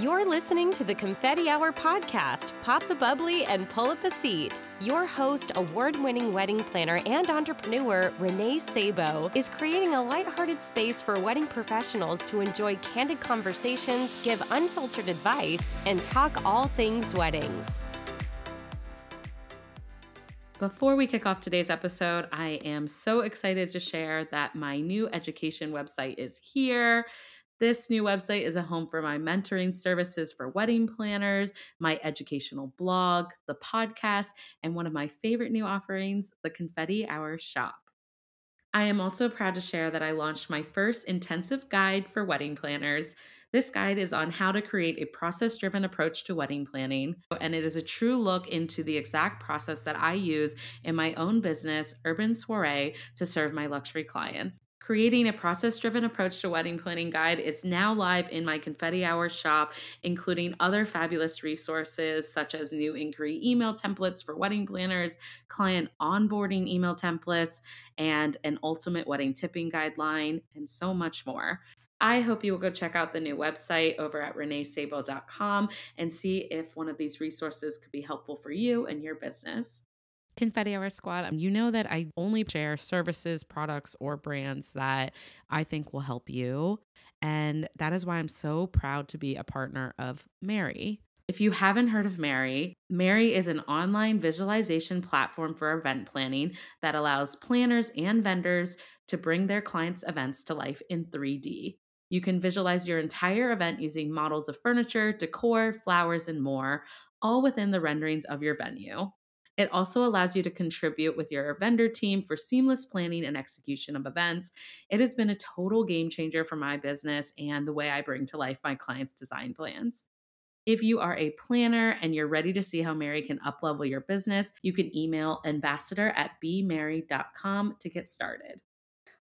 You're listening to the Confetti Hour podcast. Pop the bubbly and pull up a seat. Your host, award winning wedding planner and entrepreneur Renee Sabo, is creating a lighthearted space for wedding professionals to enjoy candid conversations, give unfiltered advice, and talk all things weddings. Before we kick off today's episode, I am so excited to share that my new education website is here. This new website is a home for my mentoring services for wedding planners, my educational blog, the podcast, and one of my favorite new offerings, the Confetti Hour Shop. I am also proud to share that I launched my first intensive guide for wedding planners. This guide is on how to create a process driven approach to wedding planning, and it is a true look into the exact process that I use in my own business, Urban Soiree, to serve my luxury clients. Creating a process driven approach to wedding planning guide is now live in my Confetti Hour shop, including other fabulous resources such as new inquiry email templates for wedding planners, client onboarding email templates, and an ultimate wedding tipping guideline, and so much more. I hope you will go check out the new website over at reneesabo.com and see if one of these resources could be helpful for you and your business. Confetti Hour Squad, um, you know that I only share services, products, or brands that I think will help you. And that is why I'm so proud to be a partner of Mary. If you haven't heard of Mary, Mary is an online visualization platform for event planning that allows planners and vendors to bring their clients' events to life in 3D. You can visualize your entire event using models of furniture, decor, flowers, and more, all within the renderings of your venue. It also allows you to contribute with your vendor team for seamless planning and execution of events. It has been a total game changer for my business and the way I bring to life my clients' design plans. If you are a planner and you're ready to see how Mary can uplevel your business, you can email ambassador at bmary.com to get started.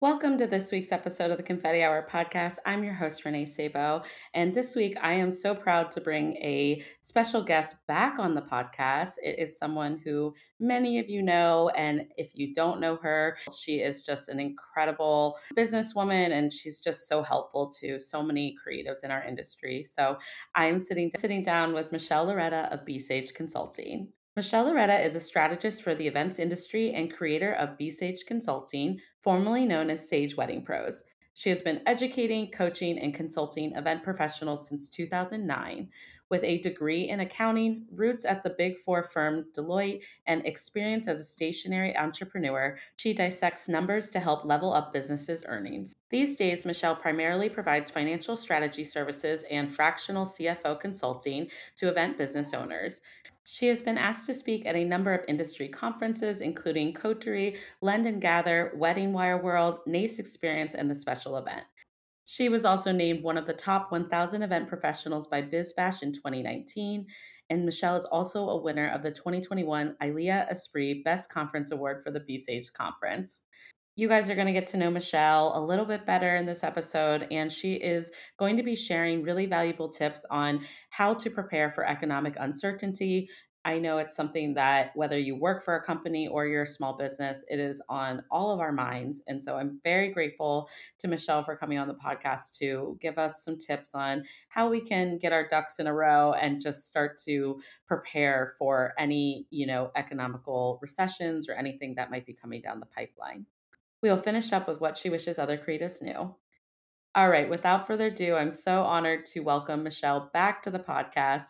Welcome to this week's episode of the Confetti Hour podcast. I'm your host, Renee Sabo. And this week, I am so proud to bring a special guest back on the podcast. It is someone who many of you know. And if you don't know her, she is just an incredible businesswoman and she's just so helpful to so many creatives in our industry. So I am sitting, sitting down with Michelle Loretta of Be Sage Consulting. Michelle Loretta is a strategist for the events industry and creator of Be Sage Consulting, formerly known as Sage Wedding Pros. She has been educating, coaching, and consulting event professionals since 2009. With a degree in accounting, roots at the Big Four firm Deloitte, and experience as a stationery entrepreneur, she dissects numbers to help level up businesses' earnings. These days, Michelle primarily provides financial strategy services and fractional CFO consulting to event business owners. She has been asked to speak at a number of industry conferences, including Coterie, Lend and Gather, Wedding Wire World, NACE Experience, and the Special Event. She was also named one of the top 1,000 event professionals by BizBash in 2019, and Michelle is also a winner of the 2021 ILEA Esprit Best Conference Award for the Be Sage Conference. You guys are going to get to know Michelle a little bit better in this episode, and she is going to be sharing really valuable tips on how to prepare for economic uncertainty. I know it's something that whether you work for a company or you're a small business, it is on all of our minds. And so I'm very grateful to Michelle for coming on the podcast to give us some tips on how we can get our ducks in a row and just start to prepare for any, you know, economical recessions or anything that might be coming down the pipeline. We'll finish up with what she wishes other creatives knew. All right, without further ado, I'm so honored to welcome Michelle back to the podcast.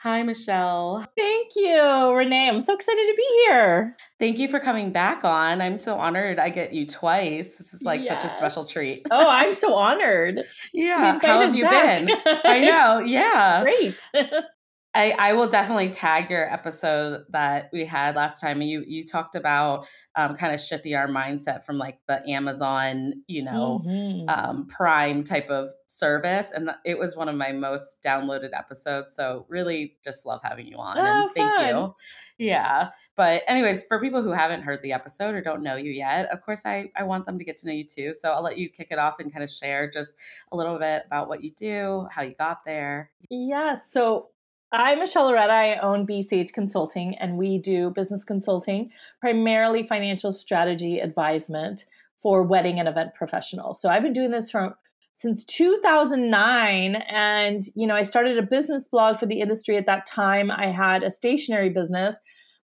Hi, Michelle. Thank you, Renee. I'm so excited to be here. Thank you for coming back on. I'm so honored I get you twice. This is like yes. such a special treat. Oh, I'm so honored. yeah. How have you back. been? I know. Yeah. Great. I, I will definitely tag your episode that we had last time. You you talked about um, kind of shifting our mindset from like the Amazon, you know, mm-hmm. um, Prime type of service, and it was one of my most downloaded episodes. So really, just love having you on, oh, and thank fun. you. Yeah, but anyways, for people who haven't heard the episode or don't know you yet, of course, I I want them to get to know you too. So I'll let you kick it off and kind of share just a little bit about what you do, how you got there. Yeah. So I'm Michelle Loretta. I own Be Sage Consulting, and we do business consulting, primarily financial strategy advisement for wedding and event professionals. So I've been doing this from since 2009 and you know i started a business blog for the industry at that time i had a stationery business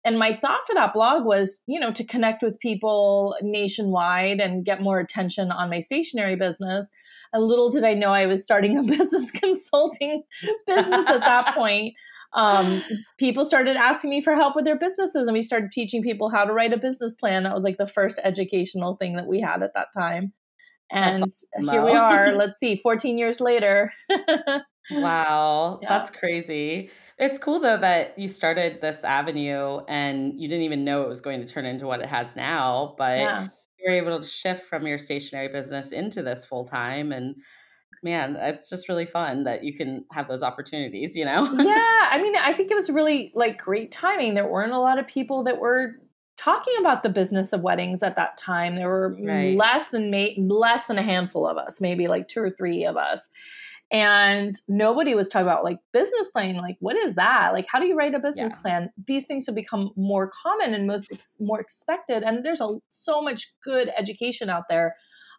and my thought for that blog was you know to connect with people nationwide and get more attention on my stationery business and little did i know i was starting a business consulting business at that point. Um, people started asking me for help with their businesses and we started teaching people how to write a business plan. That was like the first educational thing that we had at that time. And awesome, here we are let's see 14 years later. Wow yeah. that's crazy. It's cool though that you started this avenue and you didn't even know it was going to turn into what it has now but yeah. Were able to shift from your stationery business into this full time and man it's just really fun that you can have those opportunities you know yeah i mean i think it was really like great timing there weren't a lot of people that were talking about the business of weddings at that time. There were right. less than less than a handful of us, maybe like two or three of us. And nobody was talking about like business planning. Like, what is that? Like, how do you write a business yeah. plan? These things have become more common and most ex- more expected. And there's a, so much good education out there.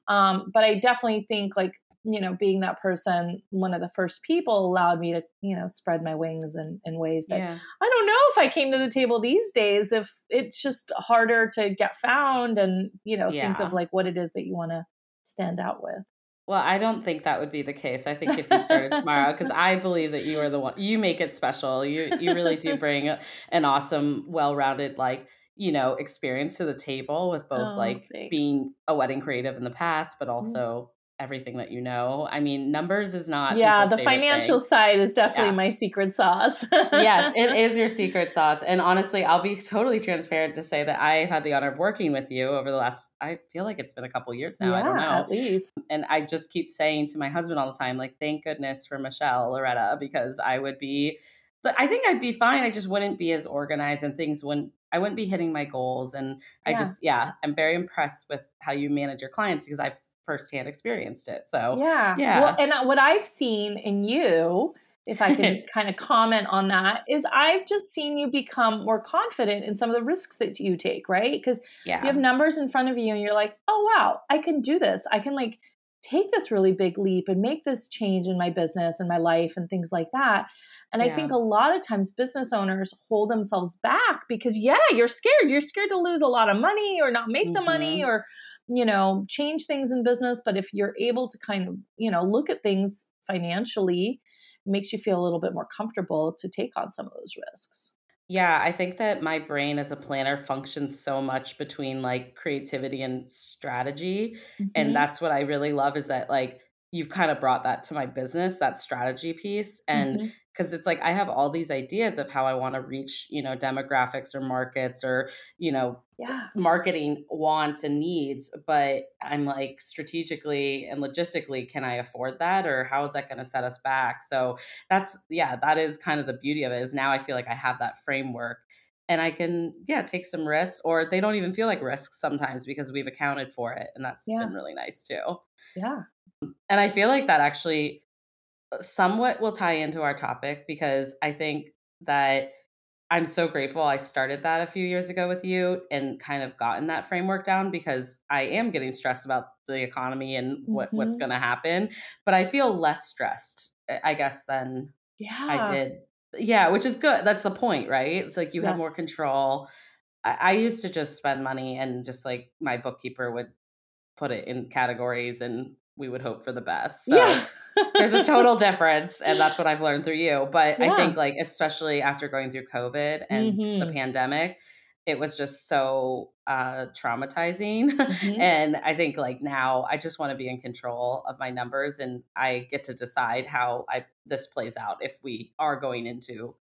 Um, but I definitely think like you know, being that person, one of the first people allowed me to, you know, spread my wings in, in ways that yeah. I don't know if I came to the table these days, if it's just harder to get found and, you know, yeah. think of like what it is that you want to stand out with. Well, I don't think that would be the case. I think if you started tomorrow, because I believe that you are the one, you make it special. You you really do bring an awesome, well-rounded, like you know, experience to the table with both oh, like thanks. being a wedding creative in the past, but mm-hmm. also everything that you know. I mean, numbers is not. Yeah, the financial thing. side is definitely yeah. my secret sauce. yes, it is your secret sauce. And honestly, I'll be totally transparent to say that I've had the honor of working with you over the last, I feel like it's been a couple years now. Yeah, I don't know. At least. And I just keep saying to my husband all the time, like, thank goodness for Michelle Loretta, because I would be. But I think I'd be fine. I just wouldn't be as organized and things wouldn't I wouldn't be hitting my goals. And I yeah. just, yeah, I'm very impressed with how you manage your clients because I've firsthand experienced it. So yeah, yeah. Well, and uh, what I've seen in you, if I can kind of comment on that, is I've just seen you become more confident in some of the risks that you take, right? Because yeah. you have numbers in front of you, and you're like, oh wow, I can do this. I can like take this really big leap and make this change in my business and my life and things like that. And yeah. I think a lot of times business owners hold themselves back because, yeah, you're scared. You're scared to lose a lot of money or not make mm-hmm. the money or you know, change things in business. But if you're able to kind of, you know, look at things financially, makes you feel a little bit more comfortable to take on some of those risks. Yeah, I think that my brain as a planner functions so much between like creativity and strategy. Mm-hmm. And that's what I really love is that like you've kind of brought that to my business, that strategy piece. And mm-hmm because it's like I have all these ideas of how I want to reach, you know, demographics or markets or, you know, yeah. marketing wants and needs, but I'm like strategically and logistically, can I afford that or how is that going to set us back? So that's yeah, that is kind of the beauty of it is now I feel like I have that framework and I can yeah, take some risks or they don't even feel like risks sometimes because we've accounted for it and that's yeah. been really nice too. Yeah. And I feel like that actually somewhat will tie into our topic because I think that I'm so grateful I started that a few years ago with you and kind of gotten that framework down because I am getting stressed about the economy and what, mm-hmm. what's going to happen. But I feel less stressed, I guess, than yeah. I did. Yeah, which is good. That's the point, right? It's like you yes. have more control. I, I used to just spend money and just like my bookkeeper would put it in categories and we would hope for the best. So yeah. there's a total difference. And that's what I've learned through you. But yeah. I think, like, especially after going through COVID and mm-hmm. the pandemic, it was just so uh, traumatizing. Mm-hmm. and I think, like, now I just want to be in control of my numbers and I get to decide how I this plays out if we are going into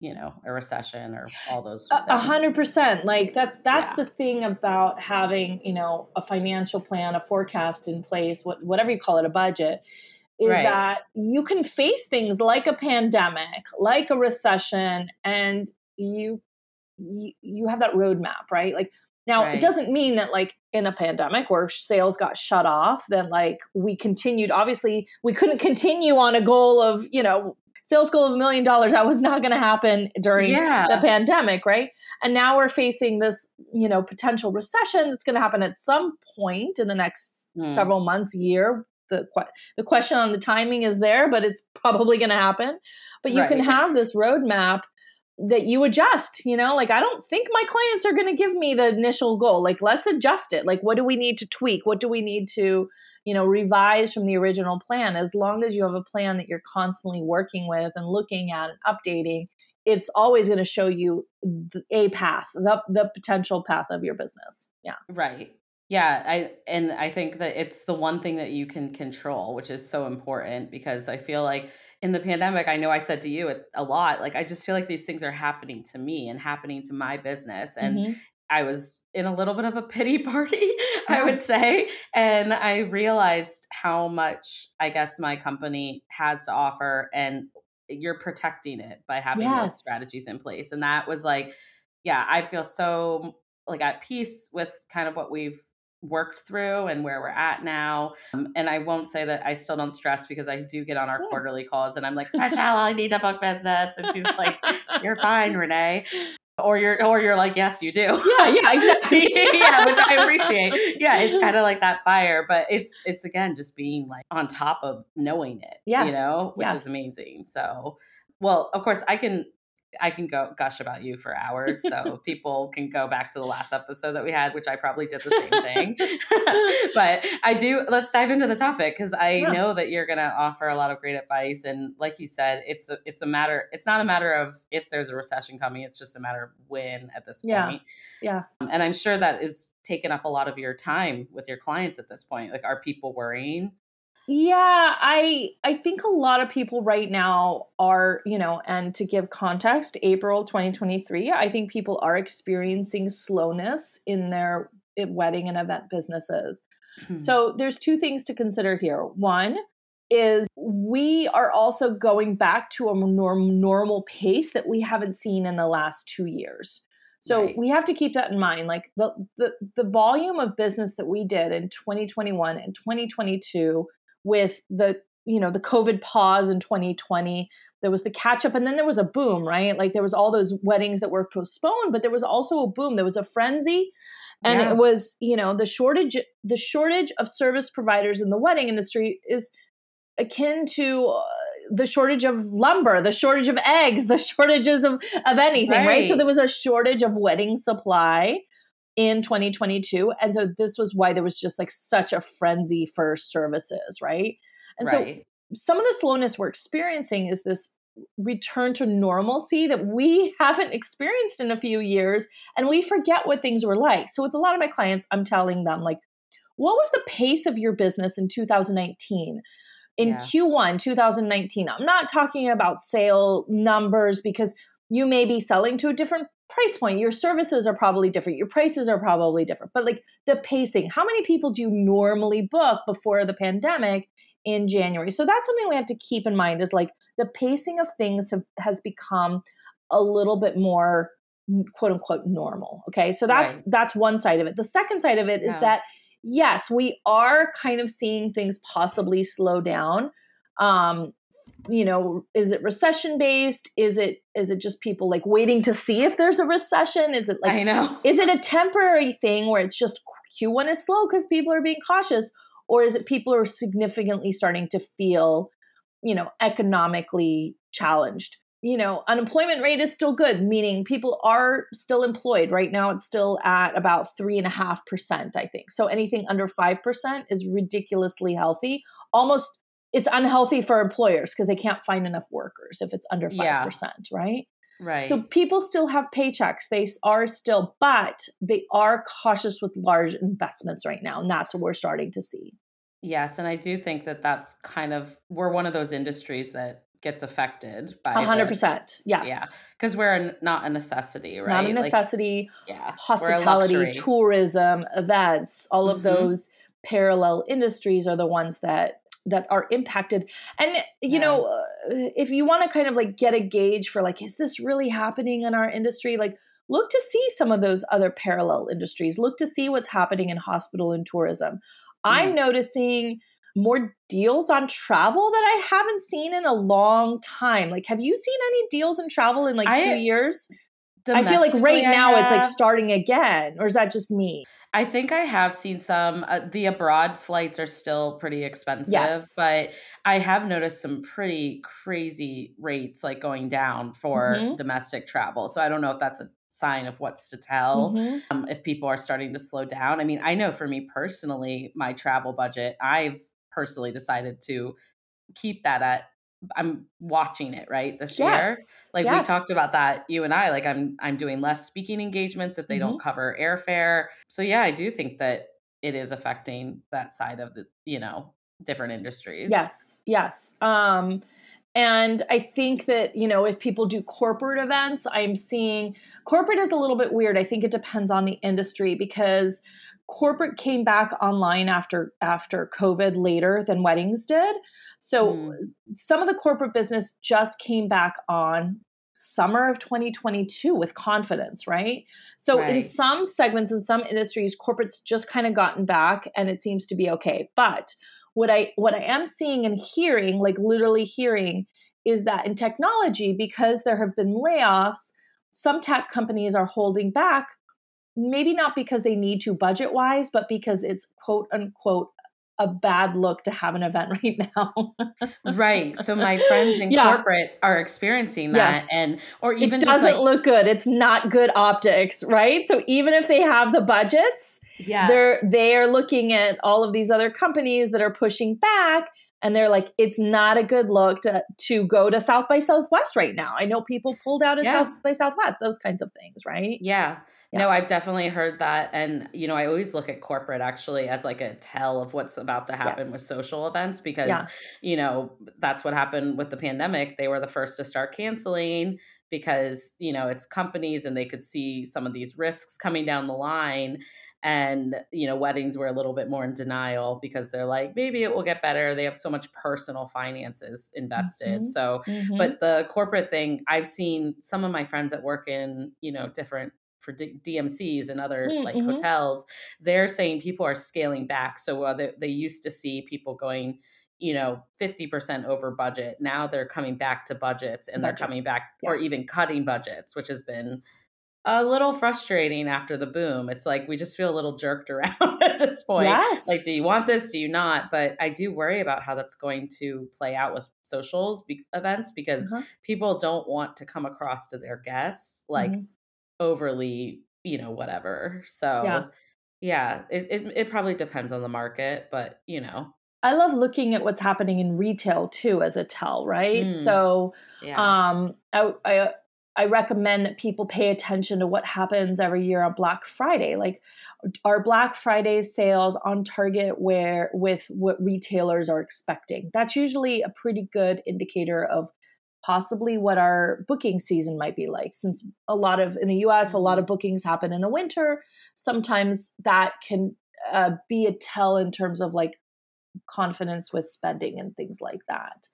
you know a recession or all those a hundred percent like that's that's yeah. the thing about having you know a financial plan a forecast in place what, whatever you call it a budget is right. that you can face things like a pandemic like a recession and you you, you have that roadmap right like now right. it doesn't mean that like in a pandemic where sales got shut off then like we continued obviously we couldn't continue on a goal of you know sales goal of a million dollars that was not going to happen during yeah. the pandemic right and now we're facing this you know potential recession that's going to happen at some point in the next mm. several months year the the question on the timing is there, but it's probably going to happen. But you right. can have this roadmap that you adjust, you know, like I don't think my clients are going to give me the initial goal. Like let's adjust it. Like what do we need to tweak? What do we need to, you know, revise from the original plan? As long as you have a plan that you're constantly working with and looking at and updating, it's always going to show you a path, the the potential path of your business. Yeah. Right. Yeah, I and I think that it's the one thing that you can control, which is so important because I feel like in the pandemic, I know I said to you a lot, like I just feel like these things are happening to me and happening to my business. And mm-hmm. I was in a little bit of a pity party, I would say. And I realized how much I guess my company has to offer and you're protecting it by having yes. those strategies in place. And that was like, yeah, I feel so like at peace with kind of what we've worked through and where we're at now. Um, and I won't say that I still don't stress because I do get on our yeah. quarterly calls and I'm like, Michelle, I need a book business. And she's like, You're fine, Renee. Or you're or you're like, yes, you do. Yeah, yeah, exactly. yeah, which I appreciate. Yeah, it's kind of like that fire, but it's it's again just being like on top of knowing it. Yeah. You know, which yes. is amazing. So well, of course, I can I can go gush about you for hours. So people can go back to the last episode that we had, which I probably did the same thing. but I do, let's dive into the topic because I yeah. know that you're going to offer a lot of great advice. And like you said, it's a, it's a matter, it's not a matter of if there's a recession coming, it's just a matter of when at this point. Yeah. Um, and I'm sure that is taken up a lot of your time with your clients at this point. Like, are people worrying? Yeah, I I think a lot of people right now are, you know, and to give context, April 2023, I think people are experiencing slowness in their wedding and event businesses. Mm-hmm. So there's two things to consider here. One is we are also going back to a norm, normal pace that we haven't seen in the last 2 years. So right. we have to keep that in mind. Like the, the the volume of business that we did in 2021 and 2022 with the you know the covid pause in 2020 there was the catch up and then there was a boom right like there was all those weddings that were postponed but there was also a boom there was a frenzy and yeah. it was you know the shortage the shortage of service providers in the wedding industry is akin to uh, the shortage of lumber the shortage of eggs the shortages of of anything right. right so there was a shortage of wedding supply in 2022 and so this was why there was just like such a frenzy for services right? And right. so some of the slowness we're experiencing is this return to normalcy that we haven't experienced in a few years and we forget what things were like. So with a lot of my clients i'm telling them like what was the pace of your business in 2019 in yeah. q1 2019 i'm not talking about sale numbers because you may be selling to a different price point your services are probably different your prices are probably different but like the pacing how many people do you normally book before the pandemic in january so that's something we have to keep in mind is like the pacing of things have, has become a little bit more quote unquote normal okay so that's right. that's one side of it the second side of it is yeah. that yes we are kind of seeing things possibly slow down um you know is it recession based is it is it just people like waiting to see if there's a recession? Is it like i know. is it a temporary thing where it's just q1 is slow because people are being cautious? Or is it people are significantly starting to feel you know economically challenged? You know unemployment rate is still good meaning people are still employed. Right now it's still at about three and a half percent i think. So anything under five percent is ridiculously healthy. Almost it's unhealthy for employers because they can't find enough workers if it's under 5%, yeah. right? Right. So people still have paychecks. They are still, but they are cautious with large investments right now. And that's what we're starting to see. Yes. And I do think that that's kind of, we're one of those industries that gets affected by 100%. This. Yes. Yeah. Because we're not a necessity, right? Not a necessity. Like, yeah. Hospitality, tourism, events, all mm-hmm. of those parallel industries are the ones that that are impacted. And you yeah. know uh, if you want to kind of like get a gauge for like is this really happening in our industry? Like look to see some of those other parallel industries. Look to see what's happening in hospital and tourism. Mm. i'm noticing more deals on travel that i haven't seen in a long time. Like have you seen any deals in travel in like I, two years I feel like right now it's like starting again, or is that just me? I think I have seen some. Uh, the abroad flights are still pretty expensive, yes. but I have noticed some pretty crazy rates like going down for mm-hmm. domestic travel. So I don't know if that's a sign of what's to tell mm-hmm. um, if people are starting to slow down. I mean, I know for me personally, my travel budget, I've personally decided to keep that at I'm watching it right this yes. year. Like yes. we talked about that, you and I. Like I'm I'm doing less speaking engagements if they mm-hmm. don't cover airfare. So yeah, I do think that it is affecting that side of the you know different industries. Yes, yes. Um, and I think that, you know, if people do corporate events, I'm seeing corporate is a little bit weird. I think it depends on the industry because corporate came back online after after covid later than weddings did so mm. some of the corporate business just came back on summer of 2022 with confidence right so right. in some segments in some industries corporates just kind of gotten back and it seems to be okay but what i what i am seeing and hearing like literally hearing is that in technology because there have been layoffs some tech companies are holding back maybe not because they need to budget wise, but because it's quote unquote a bad look to have an event right now. right. So my friends in yeah. corporate are experiencing that yes. and or even it doesn't like, look good. It's not good optics, right? So even if they have the budgets, yes. they're they're looking at all of these other companies that are pushing back and they're like it's not a good look to to go to South by Southwest right now. I know people pulled out at yeah. South by Southwest, those kinds of things, right? Yeah. Yeah. No, I've definitely heard that. And, you know, I always look at corporate actually as like a tell of what's about to happen yes. with social events because, yeah. you know, that's what happened with the pandemic. They were the first to start canceling because, you know, it's companies and they could see some of these risks coming down the line. And, you know, weddings were a little bit more in denial because they're like, maybe it will get better. They have so much personal finances invested. Mm-hmm. So, mm-hmm. but the corporate thing, I've seen some of my friends that work in, you know, different for D- DMCs and other mm, like mm-hmm. hotels, they're saying people are scaling back. So uh, they, they used to see people going, you know, 50% over budget. Now they're coming back to budgets and budget. they're coming back yeah. or even cutting budgets, which has been a little frustrating after the boom. It's like we just feel a little jerked around at this point. Yes. Like, do you want this? Do you not? But I do worry about how that's going to play out with socials be- events because uh-huh. people don't want to come across to their guests like, mm-hmm overly, you know, whatever. So yeah, yeah it, it, it probably depends on the market, but you know. I love looking at what's happening in retail too as a tell, right? Mm. So yeah. um I, I I recommend that people pay attention to what happens every year on Black Friday. Like are Black Friday sales on target where with what retailers are expecting. That's usually a pretty good indicator of possibly what our booking season might be like since a lot of in the US a lot mm-hmm. of bookings happen in the winter sometimes that can uh, be a tell in terms of like confidence with spending and things like that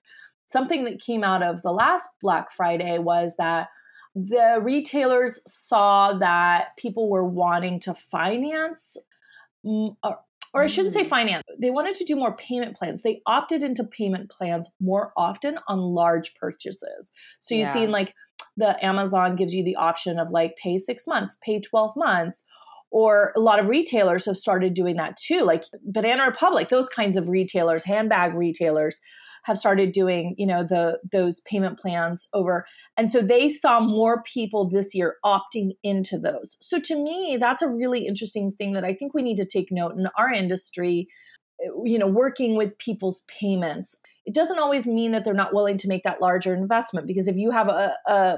something that came out of the last black friday was that the retailers saw that people were wanting to finance uh, or I shouldn't say mm. finance. They wanted to do more payment plans. They opted into payment plans more often on large purchases. So you've yeah. seen like the Amazon gives you the option of like pay six months, pay 12 months. Or a lot of retailers have started doing that too, like Banana Republic, those kinds of retailers, handbag retailers have started doing you know the those payment plans over. And so they saw more people this year opting into those. So to me that's a really interesting thing that i think we need to take note in our industry eh, you know working with people's payments. It doesn't always mean that they're not willing to make that larger investment because if you have a, a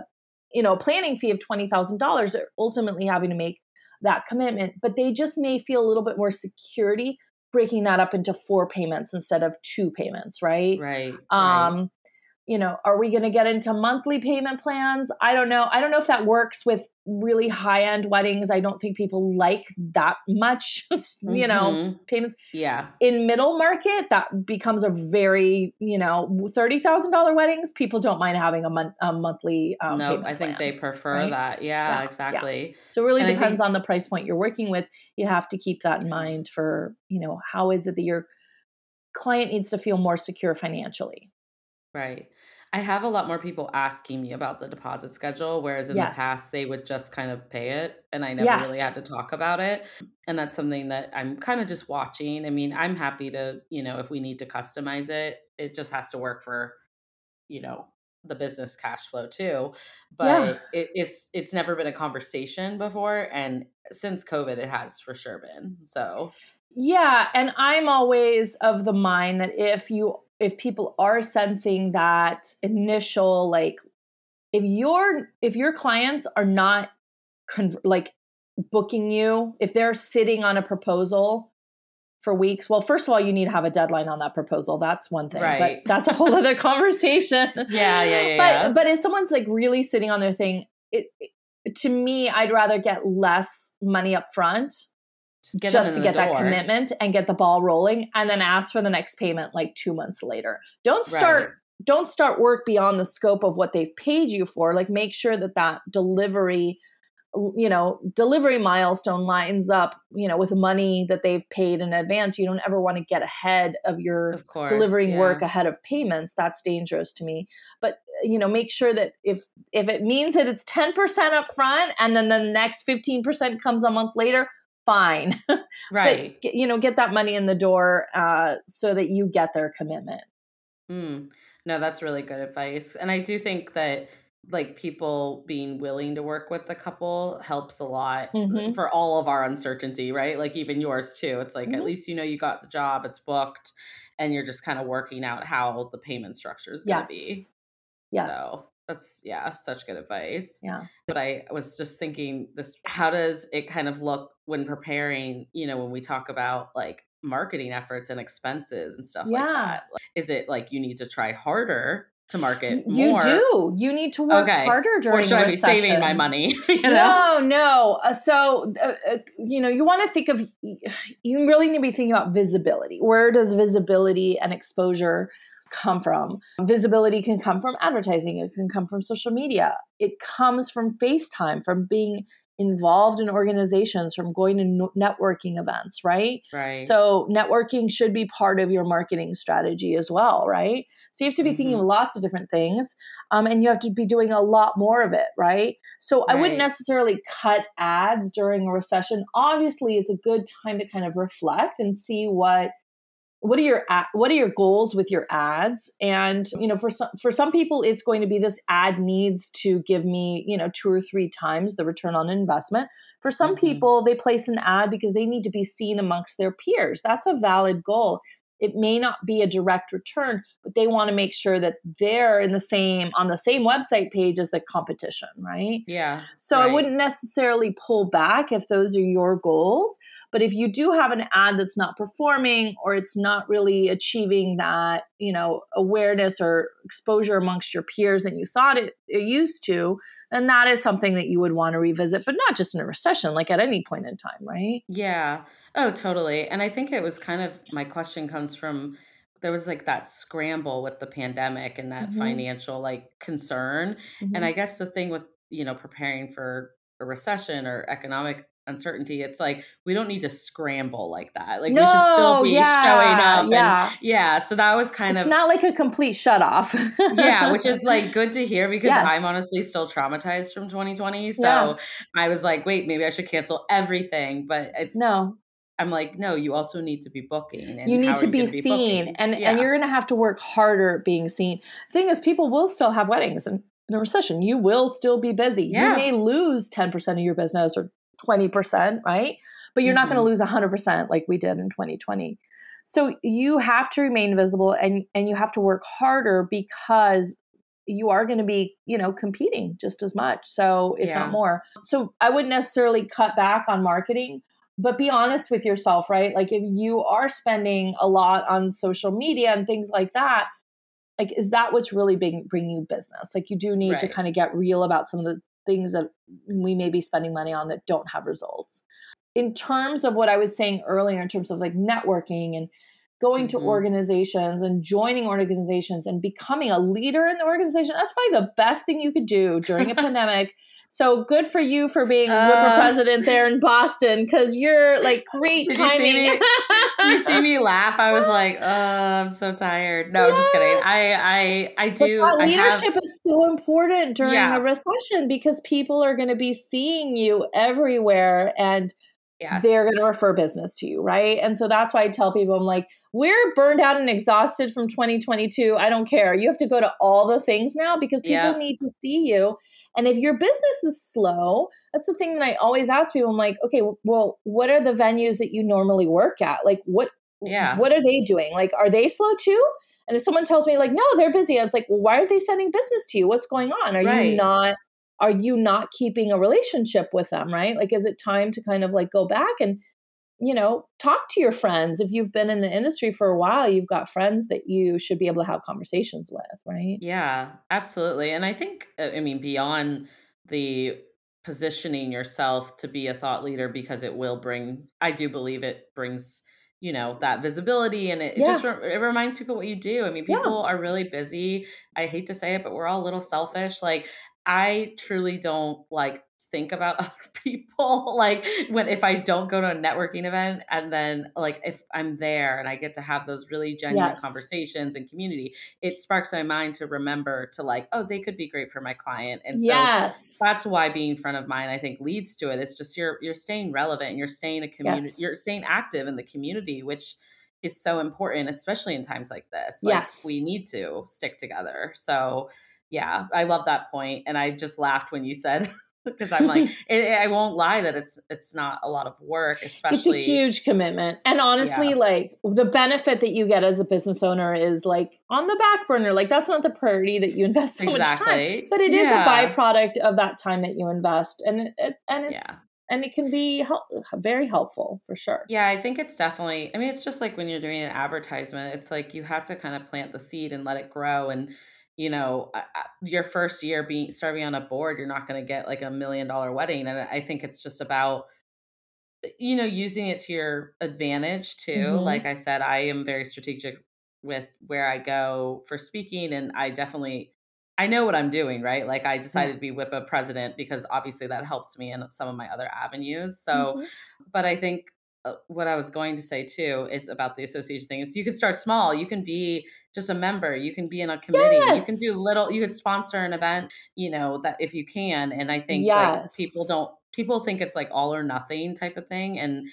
you know planning fee of $20000 they're ultimately having to make that commitment. But they just may feel a little bit more security breaking that up into four payments instead of two payments, right? Right. Um, right you know, are we going to get into monthly payment plans? I don't know. I don't know if that works with really high end weddings. I don't think people like that much, you mm-hmm. know, payments. Yeah. In middle market, that becomes a very, you know, $30,000 weddings. People don't mind having a, month, a monthly um, No, nope, I think plan, they prefer right? that. Yeah, yeah, exactly. Yeah. So it really and depends think- on the price point you're working with. You have to keep that in mind for, you know, how is it that your client needs to feel more secure financially? Right. I have a lot more people asking me about the deposit schedule, whereas in yes. the past they would just kind of pay it and I never yes. really had to talk about it. And that's something that I'm kind of just watching. I mean, I'm happy to, you know, if we need to customize it, it just has to work for, you know, the business cash flow too. But yeah. it, it's it's never been a conversation before. And since COVID it has for sure been. So yeah, and I'm always of the mind that if you if people are sensing that initial like if your if your clients are not con- like booking you if they're sitting on a proposal for weeks well first of all you need to have a deadline on that proposal that's one thing right. but that's a whole other conversation yeah yeah yeah but yeah. but if someone's like really sitting on their thing it, it to me i'd rather get less money up front Get just to get that commitment and get the ball rolling and then ask for the next payment like 2 months later. Don't start right. don't start work beyond the scope of what they've paid you for. Like make sure that that delivery you know delivery milestone lines up you know with money that they've paid in advance you don't ever want to get ahead of your of course, delivering yeah. work ahead of payments that's dangerous to me but you know make sure that if if it means that it's 10% up front and then the next 15% comes a month later fine. Right. but, you know, get that money in the door uh, so that you get their commitment. Mm. No, that's really good advice. And I do think that like people being willing to work with the couple helps a lot mm-hmm. for all of our uncertainty, right? Like even yours too. It's like mm-hmm. at least you know you got the job, it's booked, and you're just kind of working out how the payment structure is going to yes. be. Yes. So that's yeah, such good advice. Yeah. But I was just thinking this how does it kind of look when preparing, you know, when we talk about like marketing efforts and expenses and stuff yeah. like that? Is it like you need to try harder to market you more. do. You need to work okay. harder during. Or should I be saving my money? you know? No, no. Uh, so uh, uh, you know, you want to think of. You really need to be thinking about visibility. Where does visibility and exposure come from. Visibility can come from advertising, it can come from social media, it comes from FaceTime, from being involved in organizations, from going to networking events, right? Right. So networking should be part of your marketing strategy as well, right? So you have to be mm-hmm. thinking of lots of different things, um, and you have to be doing a lot more of it, right? So right. I wouldn't necessarily cut ads during a recession. Obviously, it's a good time to kind of reflect and see what what are your what are your goals with your ads? And you know for some for some people it's going to be this ad needs to give me you know two or three times the return on investment. For some mm-hmm. people they place an ad because they need to be seen amongst their peers. That's a valid goal it may not be a direct return but they want to make sure that they're in the same on the same website page as the competition right yeah so right. i wouldn't necessarily pull back if those are your goals but if you do have an ad that's not performing or it's not really achieving that, you know, awareness or exposure amongst your peers that you thought it, it used to, then that is something that you would want to revisit, but not just in a recession, like at any point in time, right? Yeah. Oh, totally. And I think it was kind of my question comes from there was like that scramble with the pandemic and that mm-hmm. financial like concern. Mm-hmm. And I guess the thing with, you know, preparing for a recession or economic uncertainty it's like we don't need to scramble like that like no, we should still be yeah, showing up yeah and, yeah so that was kind it's of not like a complete shut off yeah which is like good to hear because yes. i'm honestly still traumatized from 2020 so yeah. i was like wait maybe i should cancel everything but it's no I'm like, no, you also need to be booking. you need to be, be seen, and yeah. and you're going to have to work harder being seen. Thing is, people will still have weddings, and in a recession, you will still be busy. Yeah. You may lose 10% of your business or 20%, right? But you're mm-hmm. not going to lose 100% like we did in 2020. So you have to remain visible and and you have to work harder because you are going to be, you know, competing just as much. So if yeah. not more. So I wouldn't necessarily cut back on marketing, but be honest with yourself, right? Like if you are spending a lot on social media and things like that, like is that what's really bring, bring you business? Like you do need right. to kind of get real about some of the things that we may be spending money on that don't have results. In terms of what I was saying earlier, in terms of like networking and going to mm-hmm. organizations and joining organizations and becoming a leader in the organization. That's probably the best thing you could do during a pandemic. So good for you for being uh, WIPA president there in Boston because you're like great timing. You see, you see, me laugh. I was like, oh, I'm so tired. No, yes. just kidding. I I I do. Leadership have, is so important during yeah. a recession because people are going to be seeing you everywhere and yes. they're going to refer business to you, right? And so that's why I tell people, I'm like, we're burned out and exhausted from 2022. I don't care. You have to go to all the things now because people yeah. need to see you. And if your business is slow, that's the thing that I always ask people. I'm like, okay, well, what are the venues that you normally work at? Like, what, yeah, what are they doing? Like, are they slow too? And if someone tells me like, no, they're busy, it's like, well, why are they sending business to you? What's going on? Are right. you not are you not keeping a relationship with them right like is it time to kind of like go back and you know talk to your friends. If you've been in the industry for a while you've got friends that you should be able to have conversations with right? Yeah absolutely and i think uh, i mean beyond the positioning yourself to be a thought leader because it will bring i do believe it brings you know that visibility and it, yeah. it just re- it reminds people what you do. I mean people yeah. are really busy. I hate to say it but we're all a little selfish. Like I truly don't like think about other people like when if i don't go to a networking event and then like if i'm there and i get to have those really genuine yes. conversations and community it sparks my mind to remember to like oh they could be great for my client and so yes. that's why being front of mind i think leads to it it's just you're you're staying relevant and you're staying a community yes. you're staying active in the community which is so important especially in times like this like yes we need to stick together so yeah, I love that point, and I just laughed when you said because I'm like, it, I won't lie that it's it's not a lot of work, especially. It's a huge commitment, and honestly, yeah. like the benefit that you get as a business owner is like on the back burner. Like that's not the priority that you invest so exactly. much time, but it yeah. is a byproduct of that time that you invest, and it, and it's. Yeah. And it can be help, very helpful for sure. Yeah, I think it's definitely. I mean, it's just like when you're doing an advertisement. It's like you have to kind of plant the seed and let it grow, and you know your first year being serving on a board you're not going to get like a million dollar wedding and i think it's just about eh, you know using it to your advantage too mm-hmm. like i said i am very strategic with where i go for speaking and i definitely i know what i'm doing right like i decided to be WIPA president because obviously that helps me in some of my other avenues so mm-hmm. but i think what I was going to say too is about the association thing is you can start small. You can be just a member. You can be in a committee. Yes. You can do little. You can sponsor an event. You know that if you can. And I think yes. like people don't. People think it's like all or nothing type of thing. And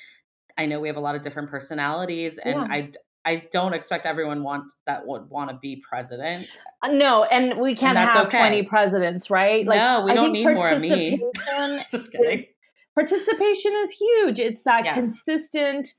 I know we have a lot of different personalities, and yeah. I I don't expect everyone want that would want to be president. Uh, no, and we can't and have okay. twenty presidents, right? Like, no, we I don't need more of me. Just kidding. Participation is huge. It's that yes. consistent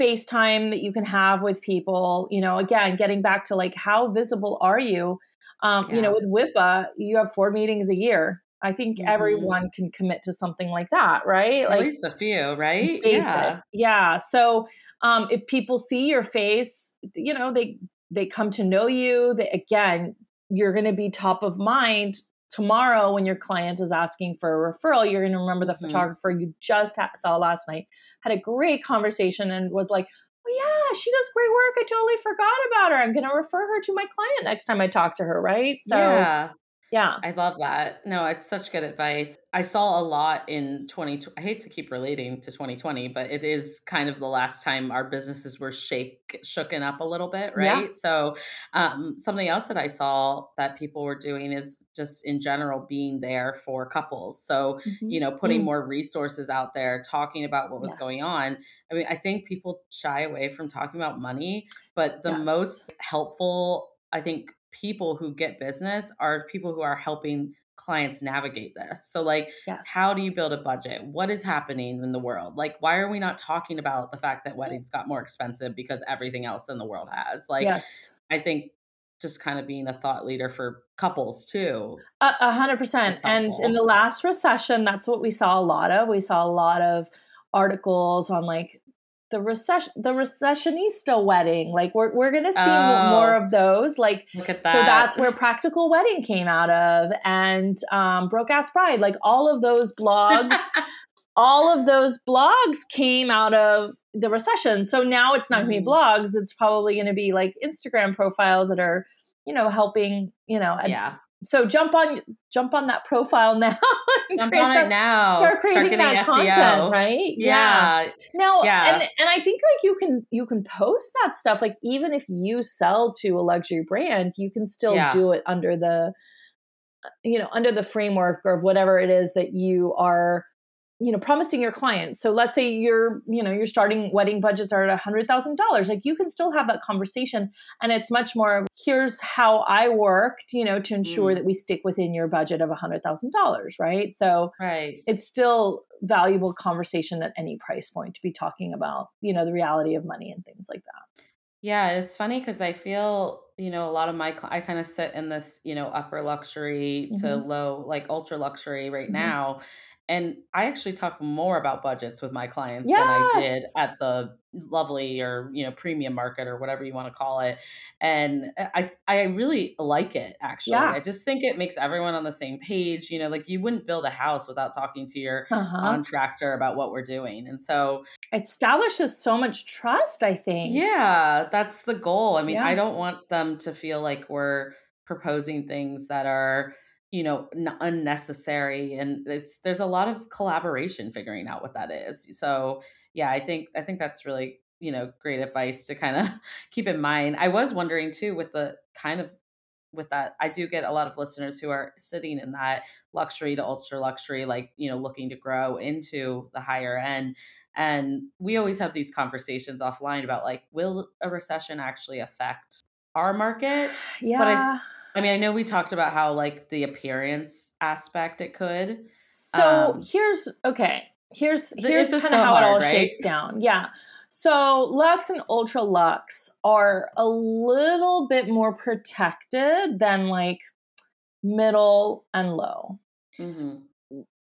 FaceTime that you can have with people. You know, again, getting back to like how visible are you? Um, yeah. You know, with WIPA, you have four meetings a year. I think mm-hmm. everyone can commit to something like that, right? At like, least a few, right? Yeah. Yeah. So um, if people see your face, you know, they they come to know you. They, again, you're going to be top of mind tomorrow when your client is asking for a referral you're going to remember the mm-hmm. photographer you just ha- saw last night had a great conversation and was like oh yeah she does great work. I totally forgot about her. I'm going to refer her to my client next time i talk to her right? So yeah yeah. I love that. No, it's such good advice. I saw a lot in 20 I hate to keep relating to 2020, but it is kind of the last time our businesses were shake shooken up a little bit, right? Yeah. So, um, something else that I saw that people were doing is just in general being there for couples. So, mm-hmm. you know, putting mm-hmm. more resources out there, talking about what was yes. going on. I mean, I think people shy away from talking about money, but the yes. most helpful I think people who get business are people who are helping clients navigate this. So like yes. how do you build a budget? What is happening in the world? Like why are we not talking about the fact that weddings got more expensive because everything else in the world has? Like yes. I think just kind of being a thought leader for couples too. A hundred percent. And in the last recession, that's what we saw a lot of. We saw a lot of articles on like the recession the recessionista wedding like we're, we're gonna see oh, more of those like look at that. so that's where practical wedding came out of and um broke ass bride like all of those blogs all of those blogs came out of the recession. So now it's not to be mm. blogs. It's probably going to be like Instagram profiles that are, you know, helping, you know, yeah so jump on jump on that profile now. jump on start, it now. Start creating start that SEO. content, right? Yeah. yeah. Now, yeah. and and I think like you can you can post that stuff. Like even if you sell to a luxury brand, you can still yeah. do it under the you know under the framework of whatever it is that you are you know promising your clients so let's say you're you know you're starting wedding budgets are at a hundred thousand dollars like you can still have that conversation and it's much more here's how i worked you know to ensure mm. that we stick within your budget of a hundred thousand dollars right so right it's still valuable conversation at any price point to be talking about you know the reality of money and things like that yeah it's funny because i feel you know a lot of my i kind of sit in this you know upper luxury to mm-hmm. low like ultra luxury right mm-hmm. now and I actually talk more about budgets with my clients yes. than I did at the lovely or you know premium market or whatever you want to call it. And I I really like it actually. Yeah. I just think it makes everyone on the same page. You know, like you wouldn't build a house without talking to your uh-huh. contractor about what we're doing. And so it establishes so much trust, I think. Yeah, that's the goal. I mean, yeah. I don't want them to feel like we're proposing things that are you know n- unnecessary and it's there's a lot of collaboration figuring out what that is so yeah i think i think that's really you know great advice to kind of keep in mind. I was wondering too with the kind of with that i do get a lot of listeners who are sitting in that luxury to ultra luxury like you know looking to grow into the higher end and we always have these conversations offline about like will a recession actually affect our market? Yeah but I, I mean, I know we talked about how like the appearance aspect it could. So um, here's okay. Here's here's kind of so how hard, it all right? shakes down. Yeah. So Lux and Ultra Lux are a little bit more protected than like middle and low. Mm-hmm.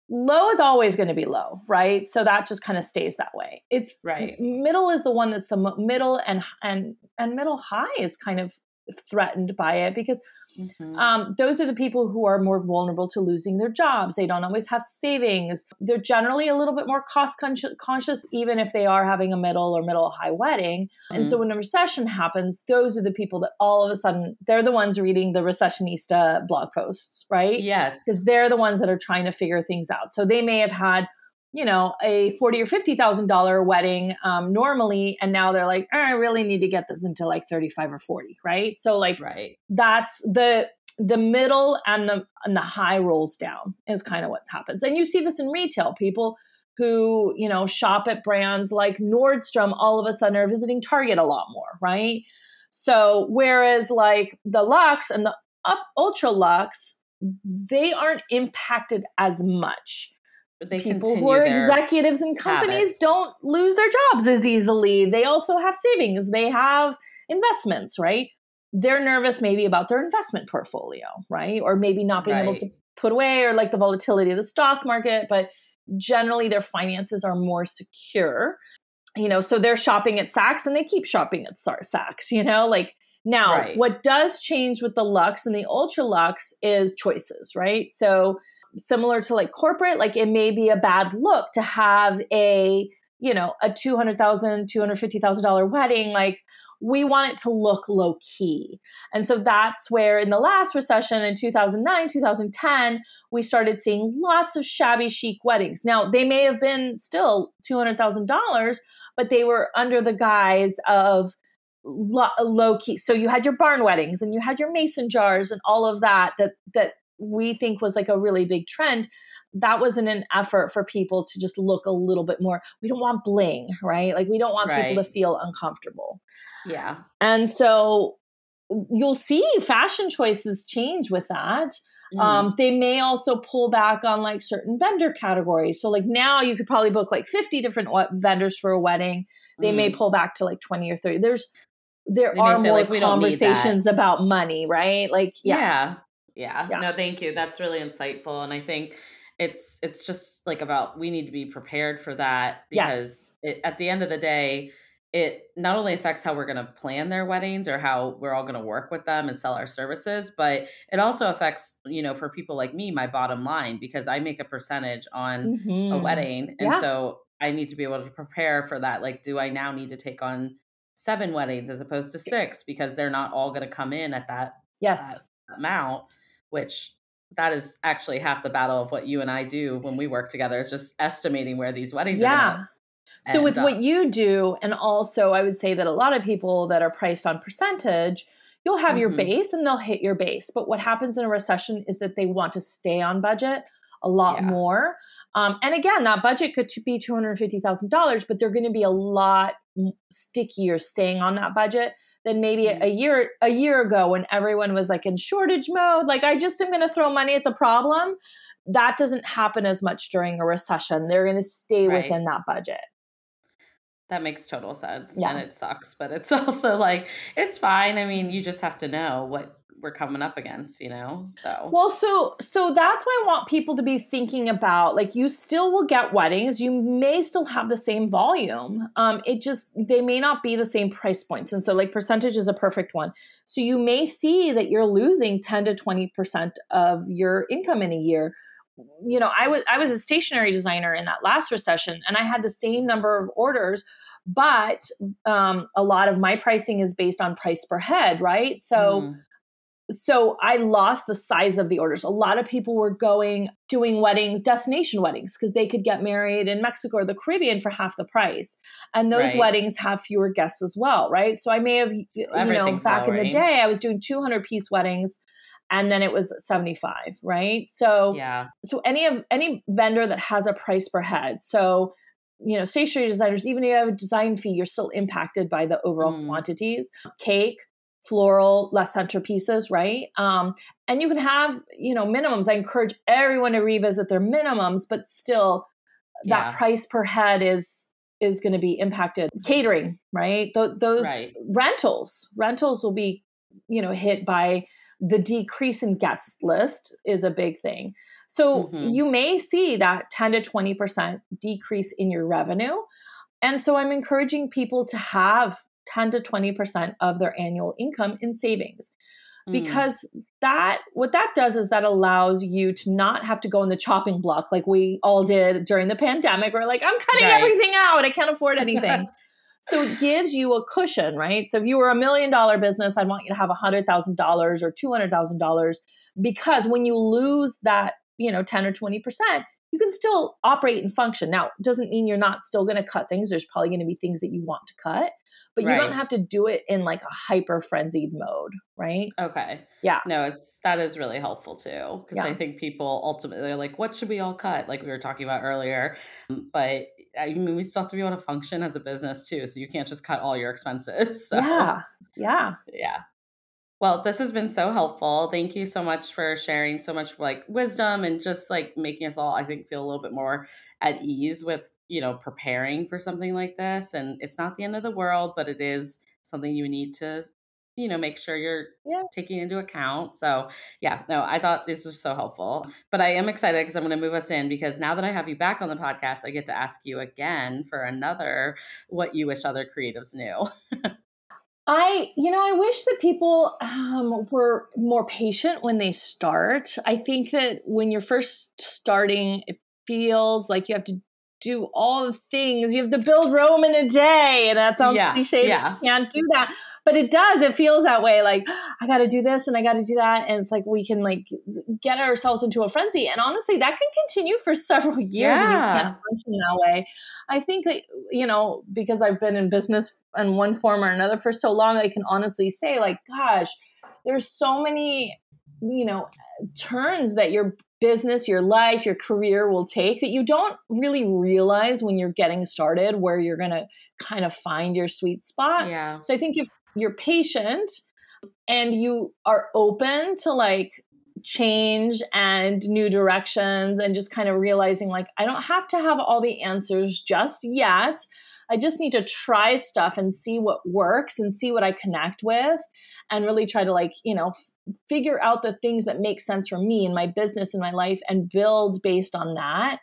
Low is always going to be low, right? So that just kind of stays that way. It's right. Middle is the one that's the middle and and and middle high is kind of threatened by it because Mm-hmm. Um, those are the people who are more vulnerable to losing their jobs. They don't always have savings. They're generally a little bit more cost conscious, even if they are having a middle or middle high wedding. Mm-hmm. And so when a recession happens, those are the people that all of a sudden they're the ones reading the recessionista blog posts, right? Yes. Because they're the ones that are trying to figure things out. So they may have had you know a forty or fifty thousand dollar wedding um, normally, and now they're like, oh, I really need to get this into like thirty five or forty, right? So like, right, that's the the middle and the and the high rolls down is kind of what happens, and you see this in retail. People who you know shop at brands like Nordstrom all of a sudden are visiting Target a lot more, right? So whereas like the Lux and the up ultra Lux, they aren't impacted as much they people who are executives in companies habits. don't lose their jobs as easily. They also have savings, they have investments, right? They're nervous maybe about their investment portfolio, right? Or maybe not being right. able to put away or like the volatility of the stock market, but generally their finances are more secure. You know, so they're shopping at Saks and they keep shopping at Saks, you know, like now right. what does change with the Lux and the Ultra Lux is choices, right? So similar to like corporate, like it may be a bad look to have a, you know, a $200,000, $250,000 wedding. Like we want it to look low key. And so that's where in the last recession in 2009, 2010, we started seeing lots of shabby chic weddings. Now, they may have been still $200,000, but they were under the guise of low key. So you had your barn weddings and you had your mason jars and all of that that that we think was like a really big trend that was in an effort for people to just look a little bit more we don't want bling right? Like we don't want right. people to feel uncomfortable. Yeah. And so you'll see fashion choices change with that. Mm. um, they may also pull back on like certain vendor categories. So like now you could probably book like 50 different vendors for a wedding. They mm. may pull back to like 20 or 30 there's there they are more like, conversations about money right? Like yeah. yeah yeah. yeah. No, thank you. That's really insightful. And I think it's it's just like about we need to be prepared for that because yes. it, at the end of the day, it not only affects how we're going to plan their weddings or how we're all going to work with them and sell our services but it also affects you know for people like me my bottom line because i make a percentage on mm-hmm. a wedding and yeah. so i need to be able to prepare for that like do i now need to take on seven weddings as opposed to six because they're not all going to come in at that yes that amount which that is actually half the battle of what you and I do when we work together is just estimating where these weddings yeah. are. Yeah. So with what you do, and also I would say that a lot of people that are priced on percentage, you'll have mm-hmm. your base and they'll hit your base. But what happens in a recession is that they want to stay on budget a lot yeah. more. Um, and again, that budget could be two hundred fifty thousand dollars, but they're going to be a lot stickier staying on that budget than maybe a mm. year a year ago when everyone was like in shortage mode. Like I just am going to throw money at the problem. That doesn't happen as much during a recession. They're going to stay right. within that budget. That makes total sense. Yeah. And it sucks, but it's also like it's fine. I mean, you just have to know what we're coming up against, you know? So Well, so so that's why I want people to be thinking about like you still will get weddings, you may still have the same volume. Um it just they may not be the same price points. And so like percentage is a perfect one. So you may see that you're losing 10 to 20% of your income in a year you know, I was I was a stationery designer in that last recession, and I had the same number of orders, but um, a lot of my pricing is based on price per head, right? So. Mm. So I lost the size of the orders. A lot of people were going doing weddings, destination weddings, because they could get married in Mexico or the Caribbean for half the price. And those right. weddings have fewer guests as well, right? So I may have, you know, back in the day, I was doing 200 piece weddings and then it was 75 right so yeah so any of any vendor that has a price per head so you know stationery designers even if you have a design fee you're still impacted by the overall mm. quantities cake floral less centerpieces right um, and you can have you know minimums i encourage everyone to revisit their minimums but still that yeah. price per head is is going to be impacted catering right Th- those right. rentals rentals will be you know hit by the decrease in guest list is a big thing. So mm-hmm. you may see that 10 to 20% decrease in your revenue. And so I'm encouraging people to have 10 to 20% of their annual income in savings. Mm. Because that what that does is that allows you to not have to go in the chopping block like we all did during the pandemic. We're like, I'm cutting right. everything out. I can't afford anything. So it gives you a cushion, right? So if you were a million dollar business, I'd want you to have a hundred thousand dollars or two hundred thousand dollars because when you lose that, you know, 10 or 20 percent, you can still operate and function. Now, it doesn't mean you're not still going to cut things. There's probably going to be things that you want to cut, but right. you don't have to do it in like a hyper frenzied mode, right? Okay. Yeah. No, it's that is really helpful too because yeah. I think people ultimately are like, what should we all cut? Like we were talking about earlier, um, but I mean, we still have to be able to function as a business too. So you can't just cut all your expenses. So, yeah. Yeah. Yeah. Well, this has been so helpful. Thank you so much for sharing so much like wisdom and just like making us all, I think, feel a little bit more at ease with, you know, preparing for something like this. And it's not the end of the world, but it is something you need to you know make sure you're yeah. taking into account so yeah no i thought this was so helpful but i am excited because i'm going to move us in because now that i have you back on the podcast i get to ask you again for another what you wish other creatives knew I, you know, I wish that people um, were more patient when they start. I think that when you're first starting, it feels like you have to do all the things. You have to build Rome in a day. And that sounds yeah, cliche. Yeah. You can't do that. But it does. It feels that way. Like, I got to do this and I got to do that. And it's like we can like get ourselves into a frenzy. And honestly, that can continue for several years yeah. and you can't function that way. I think that, you know, because I've been in business in one form or another for so long, I can honestly say, like, gosh, there's so many you know turns that your business, your life, your career will take that you don't really realize when you're getting started where you're going to kind of find your sweet spot. Yeah. So I think if you're patient and you are open to like change and new directions and just kind of realizing like I don't have to have all the answers just yet. I just need to try stuff and see what works and see what I connect with and really try to like, you know, figure out the things that make sense for me and my business and my life and build based on that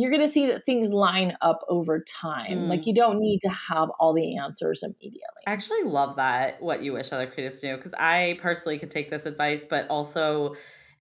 you're going to see that things line up over time. Mm. Like you don't need to have all the answers immediately. I actually love that what you wish other creatives knew because I personally could take this advice, but also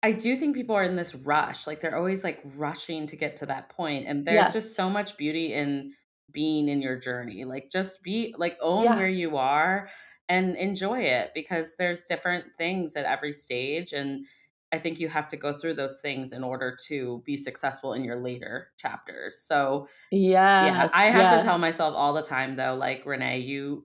I do think people are in this rush. Like they're always like rushing to get to that point and there's yes. just so much beauty in being in your journey. Like just be like own yeah. where you are and enjoy it because there's different things at every stage and I think you have to go through those things in order to be successful in your later chapters. So yes, yeah, I have yes. to tell myself all the time though, like Renee, you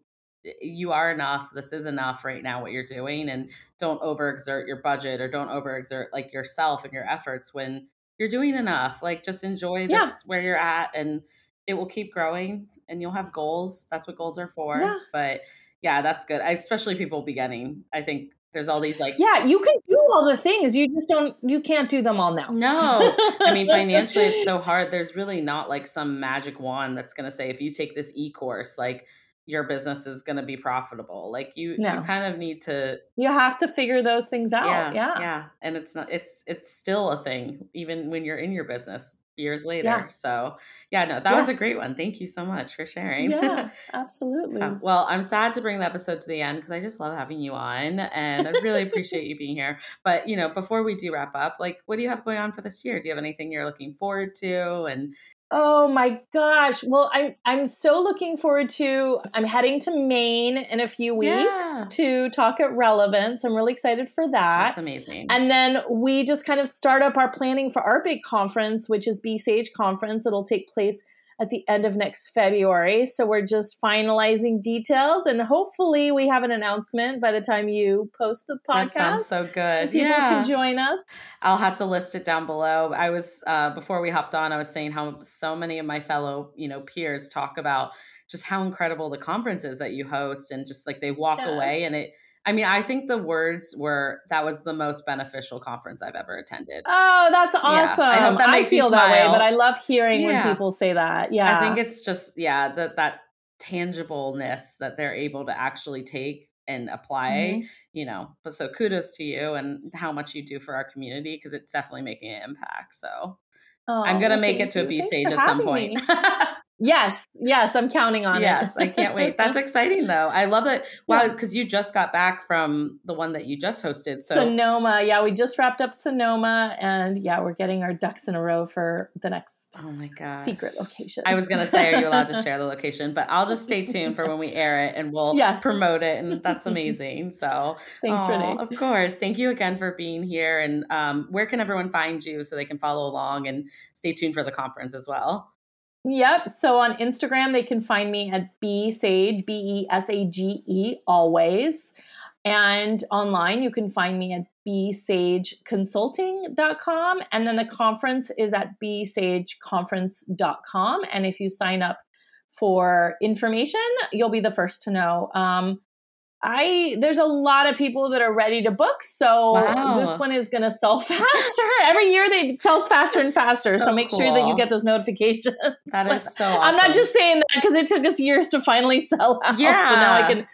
you are enough. This is enough right now what you're doing and don't overexert your budget or don't overexert like yourself and your efforts when you're doing enough. Like just enjoy this yeah. where you're at and it will keep growing and you'll have goals. That's what goals are for. Yeah. But yeah, that's good. I, especially people beginning. I think there's all these like yeah you can do all the things you just don't you can't do them all now no i mean financially it's so hard there's really not like some magic wand that's going to say if you take this e-course like your business is going to be profitable like you no. you kind of need to you have to figure those things out yeah, yeah yeah and it's not it's it's still a thing even when you're in your business years later. Yeah. So, yeah, no, that yes. was a great one. Thank you so much for sharing. Yeah, absolutely. uh, well, I'm sad to bring the episode to the end because I just love having you on and I really appreciate you being here. But, you know, before we do wrap up, like, what do you have going on for this year? Do you have anything you're looking forward to? And Oh my gosh. Well, I'm I'm so looking forward to I'm heading to Maine in a few weeks yeah. to talk at Relevance. I'm really excited for that. That's amazing. And then we just kind of start up our planning for our big conference, which is Be Sage Conference. It'll take place at the end of next February. So we're just finalizing details and hopefully we have an announcement by the time you post the podcast. That sounds so good. People yeah. can join us. I'll have to list it down below. I was uh, before we hopped on, I was saying how so many of my fellow, you know, peers talk about just how incredible the conferences that you host and just like they walk yeah. away and it I mean, I think the words were that was the most beneficial conference I've ever attended. Oh, that's awesome. Yeah, I hope that makes I feel that way, but I love hearing yeah. when people say that. Yeah. I think it's just, yeah, that that tangibleness that they're able to actually take and apply, mm-hmm. you know. But so kudos to you and how much you do for our community because it's definitely making an impact. So oh, I'm gonna make it to a Be Sage at some point. Yes, yes, I'm counting on yes, it. Yes, I can't wait. That's exciting though. I love it. Wow, because yeah. you just got back from the one that you just hosted. So Sonoma, yeah, we just wrapped up Sonoma, and yeah, we're getting our ducks in a row for the next. Oh my god, secret location. I was gonna say, are you allowed to share the location? But I'll just stay tuned for when we air it, and we'll yes. promote it. And that's amazing. So thanks, oh, Renee. Of course, thank you again for being here. And um, where can everyone find you so they can follow along and stay tuned for the conference as well? Yep. So on Instagram, they can find me at Be Sage, B E S A G E, always. And online, you can find me at besageconsulting.com. And then the conference is at besageconference.com. And if you sign up for information, you'll be the first to know. Um, I there's a lot of people that are ready to book, so wow. this one is going to sell faster. Every year they sells faster and faster. So, so make cool. sure that you get those notifications. That is so. Awesome. I'm not just saying that because it took us years to finally sell out. Yeah. So now I can.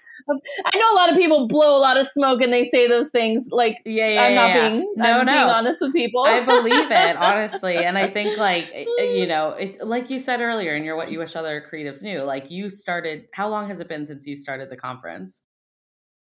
I know a lot of people blow a lot of smoke and they say those things like yeah, yeah I'm not yeah. being no I'm no being honest with people. I believe it honestly, and I think like eh, eh, you know, it, like you said earlier, and you're what you wish other creatives knew. Like you started. How long has it been since you started the conference?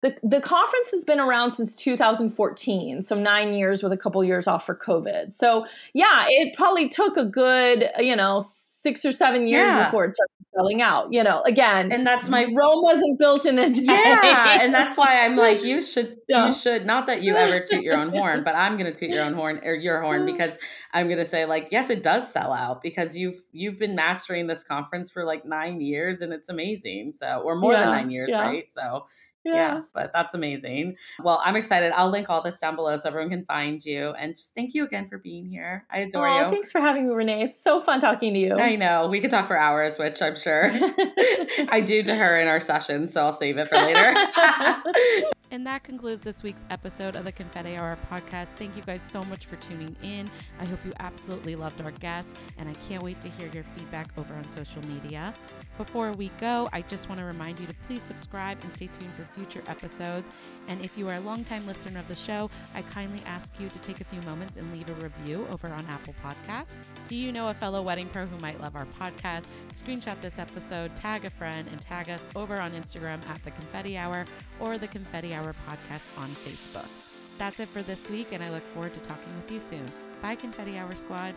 The, the conference has been around since 2014, so nine years with a couple years off for COVID. So, yeah, it probably took a good, you know, six or seven years yeah. before it started selling out. You know, again, and that's my Rome wasn't built in a day. Yeah, and that's why I'm like, you should, yeah. you should. Not that you ever toot your own horn, but I'm going to toot your own horn or your horn because I'm going to say like, yes, it does sell out because you've you've been mastering this conference for like nine years and it's amazing. So, or more yeah. than nine years, right? So yeah. yeah. but that's amazing. Well, I'm excited. I'll link all this down below so everyone can find you. And just thank you again for being here. I adore oh, you. Thanks for having me, Renee. It's so fun talking to you. I know. We could talk for hours, which I'm sure I do to her in our sessions. So I'll save it for later. And that concludes this week's episode of the Confetti Hour podcast. Thank you guys so much for tuning in. I hope you absolutely loved our guests, and I can't wait to hear your feedback over on social media. Before we go, I just want to remind you to please subscribe and stay tuned for future episodes. And if you are a longtime listener of the show, I kindly ask you to take a few moments and leave a review over on Apple Podcasts. Do you know a fellow wedding pro who might love our podcast? Screenshot this episode, tag a friend, and tag us over on Instagram at the Confetti Hour or the Confetti Hour podcast on Facebook. That's it for this week, and I look forward to talking with you soon. Bye, Confetti Hour Squad.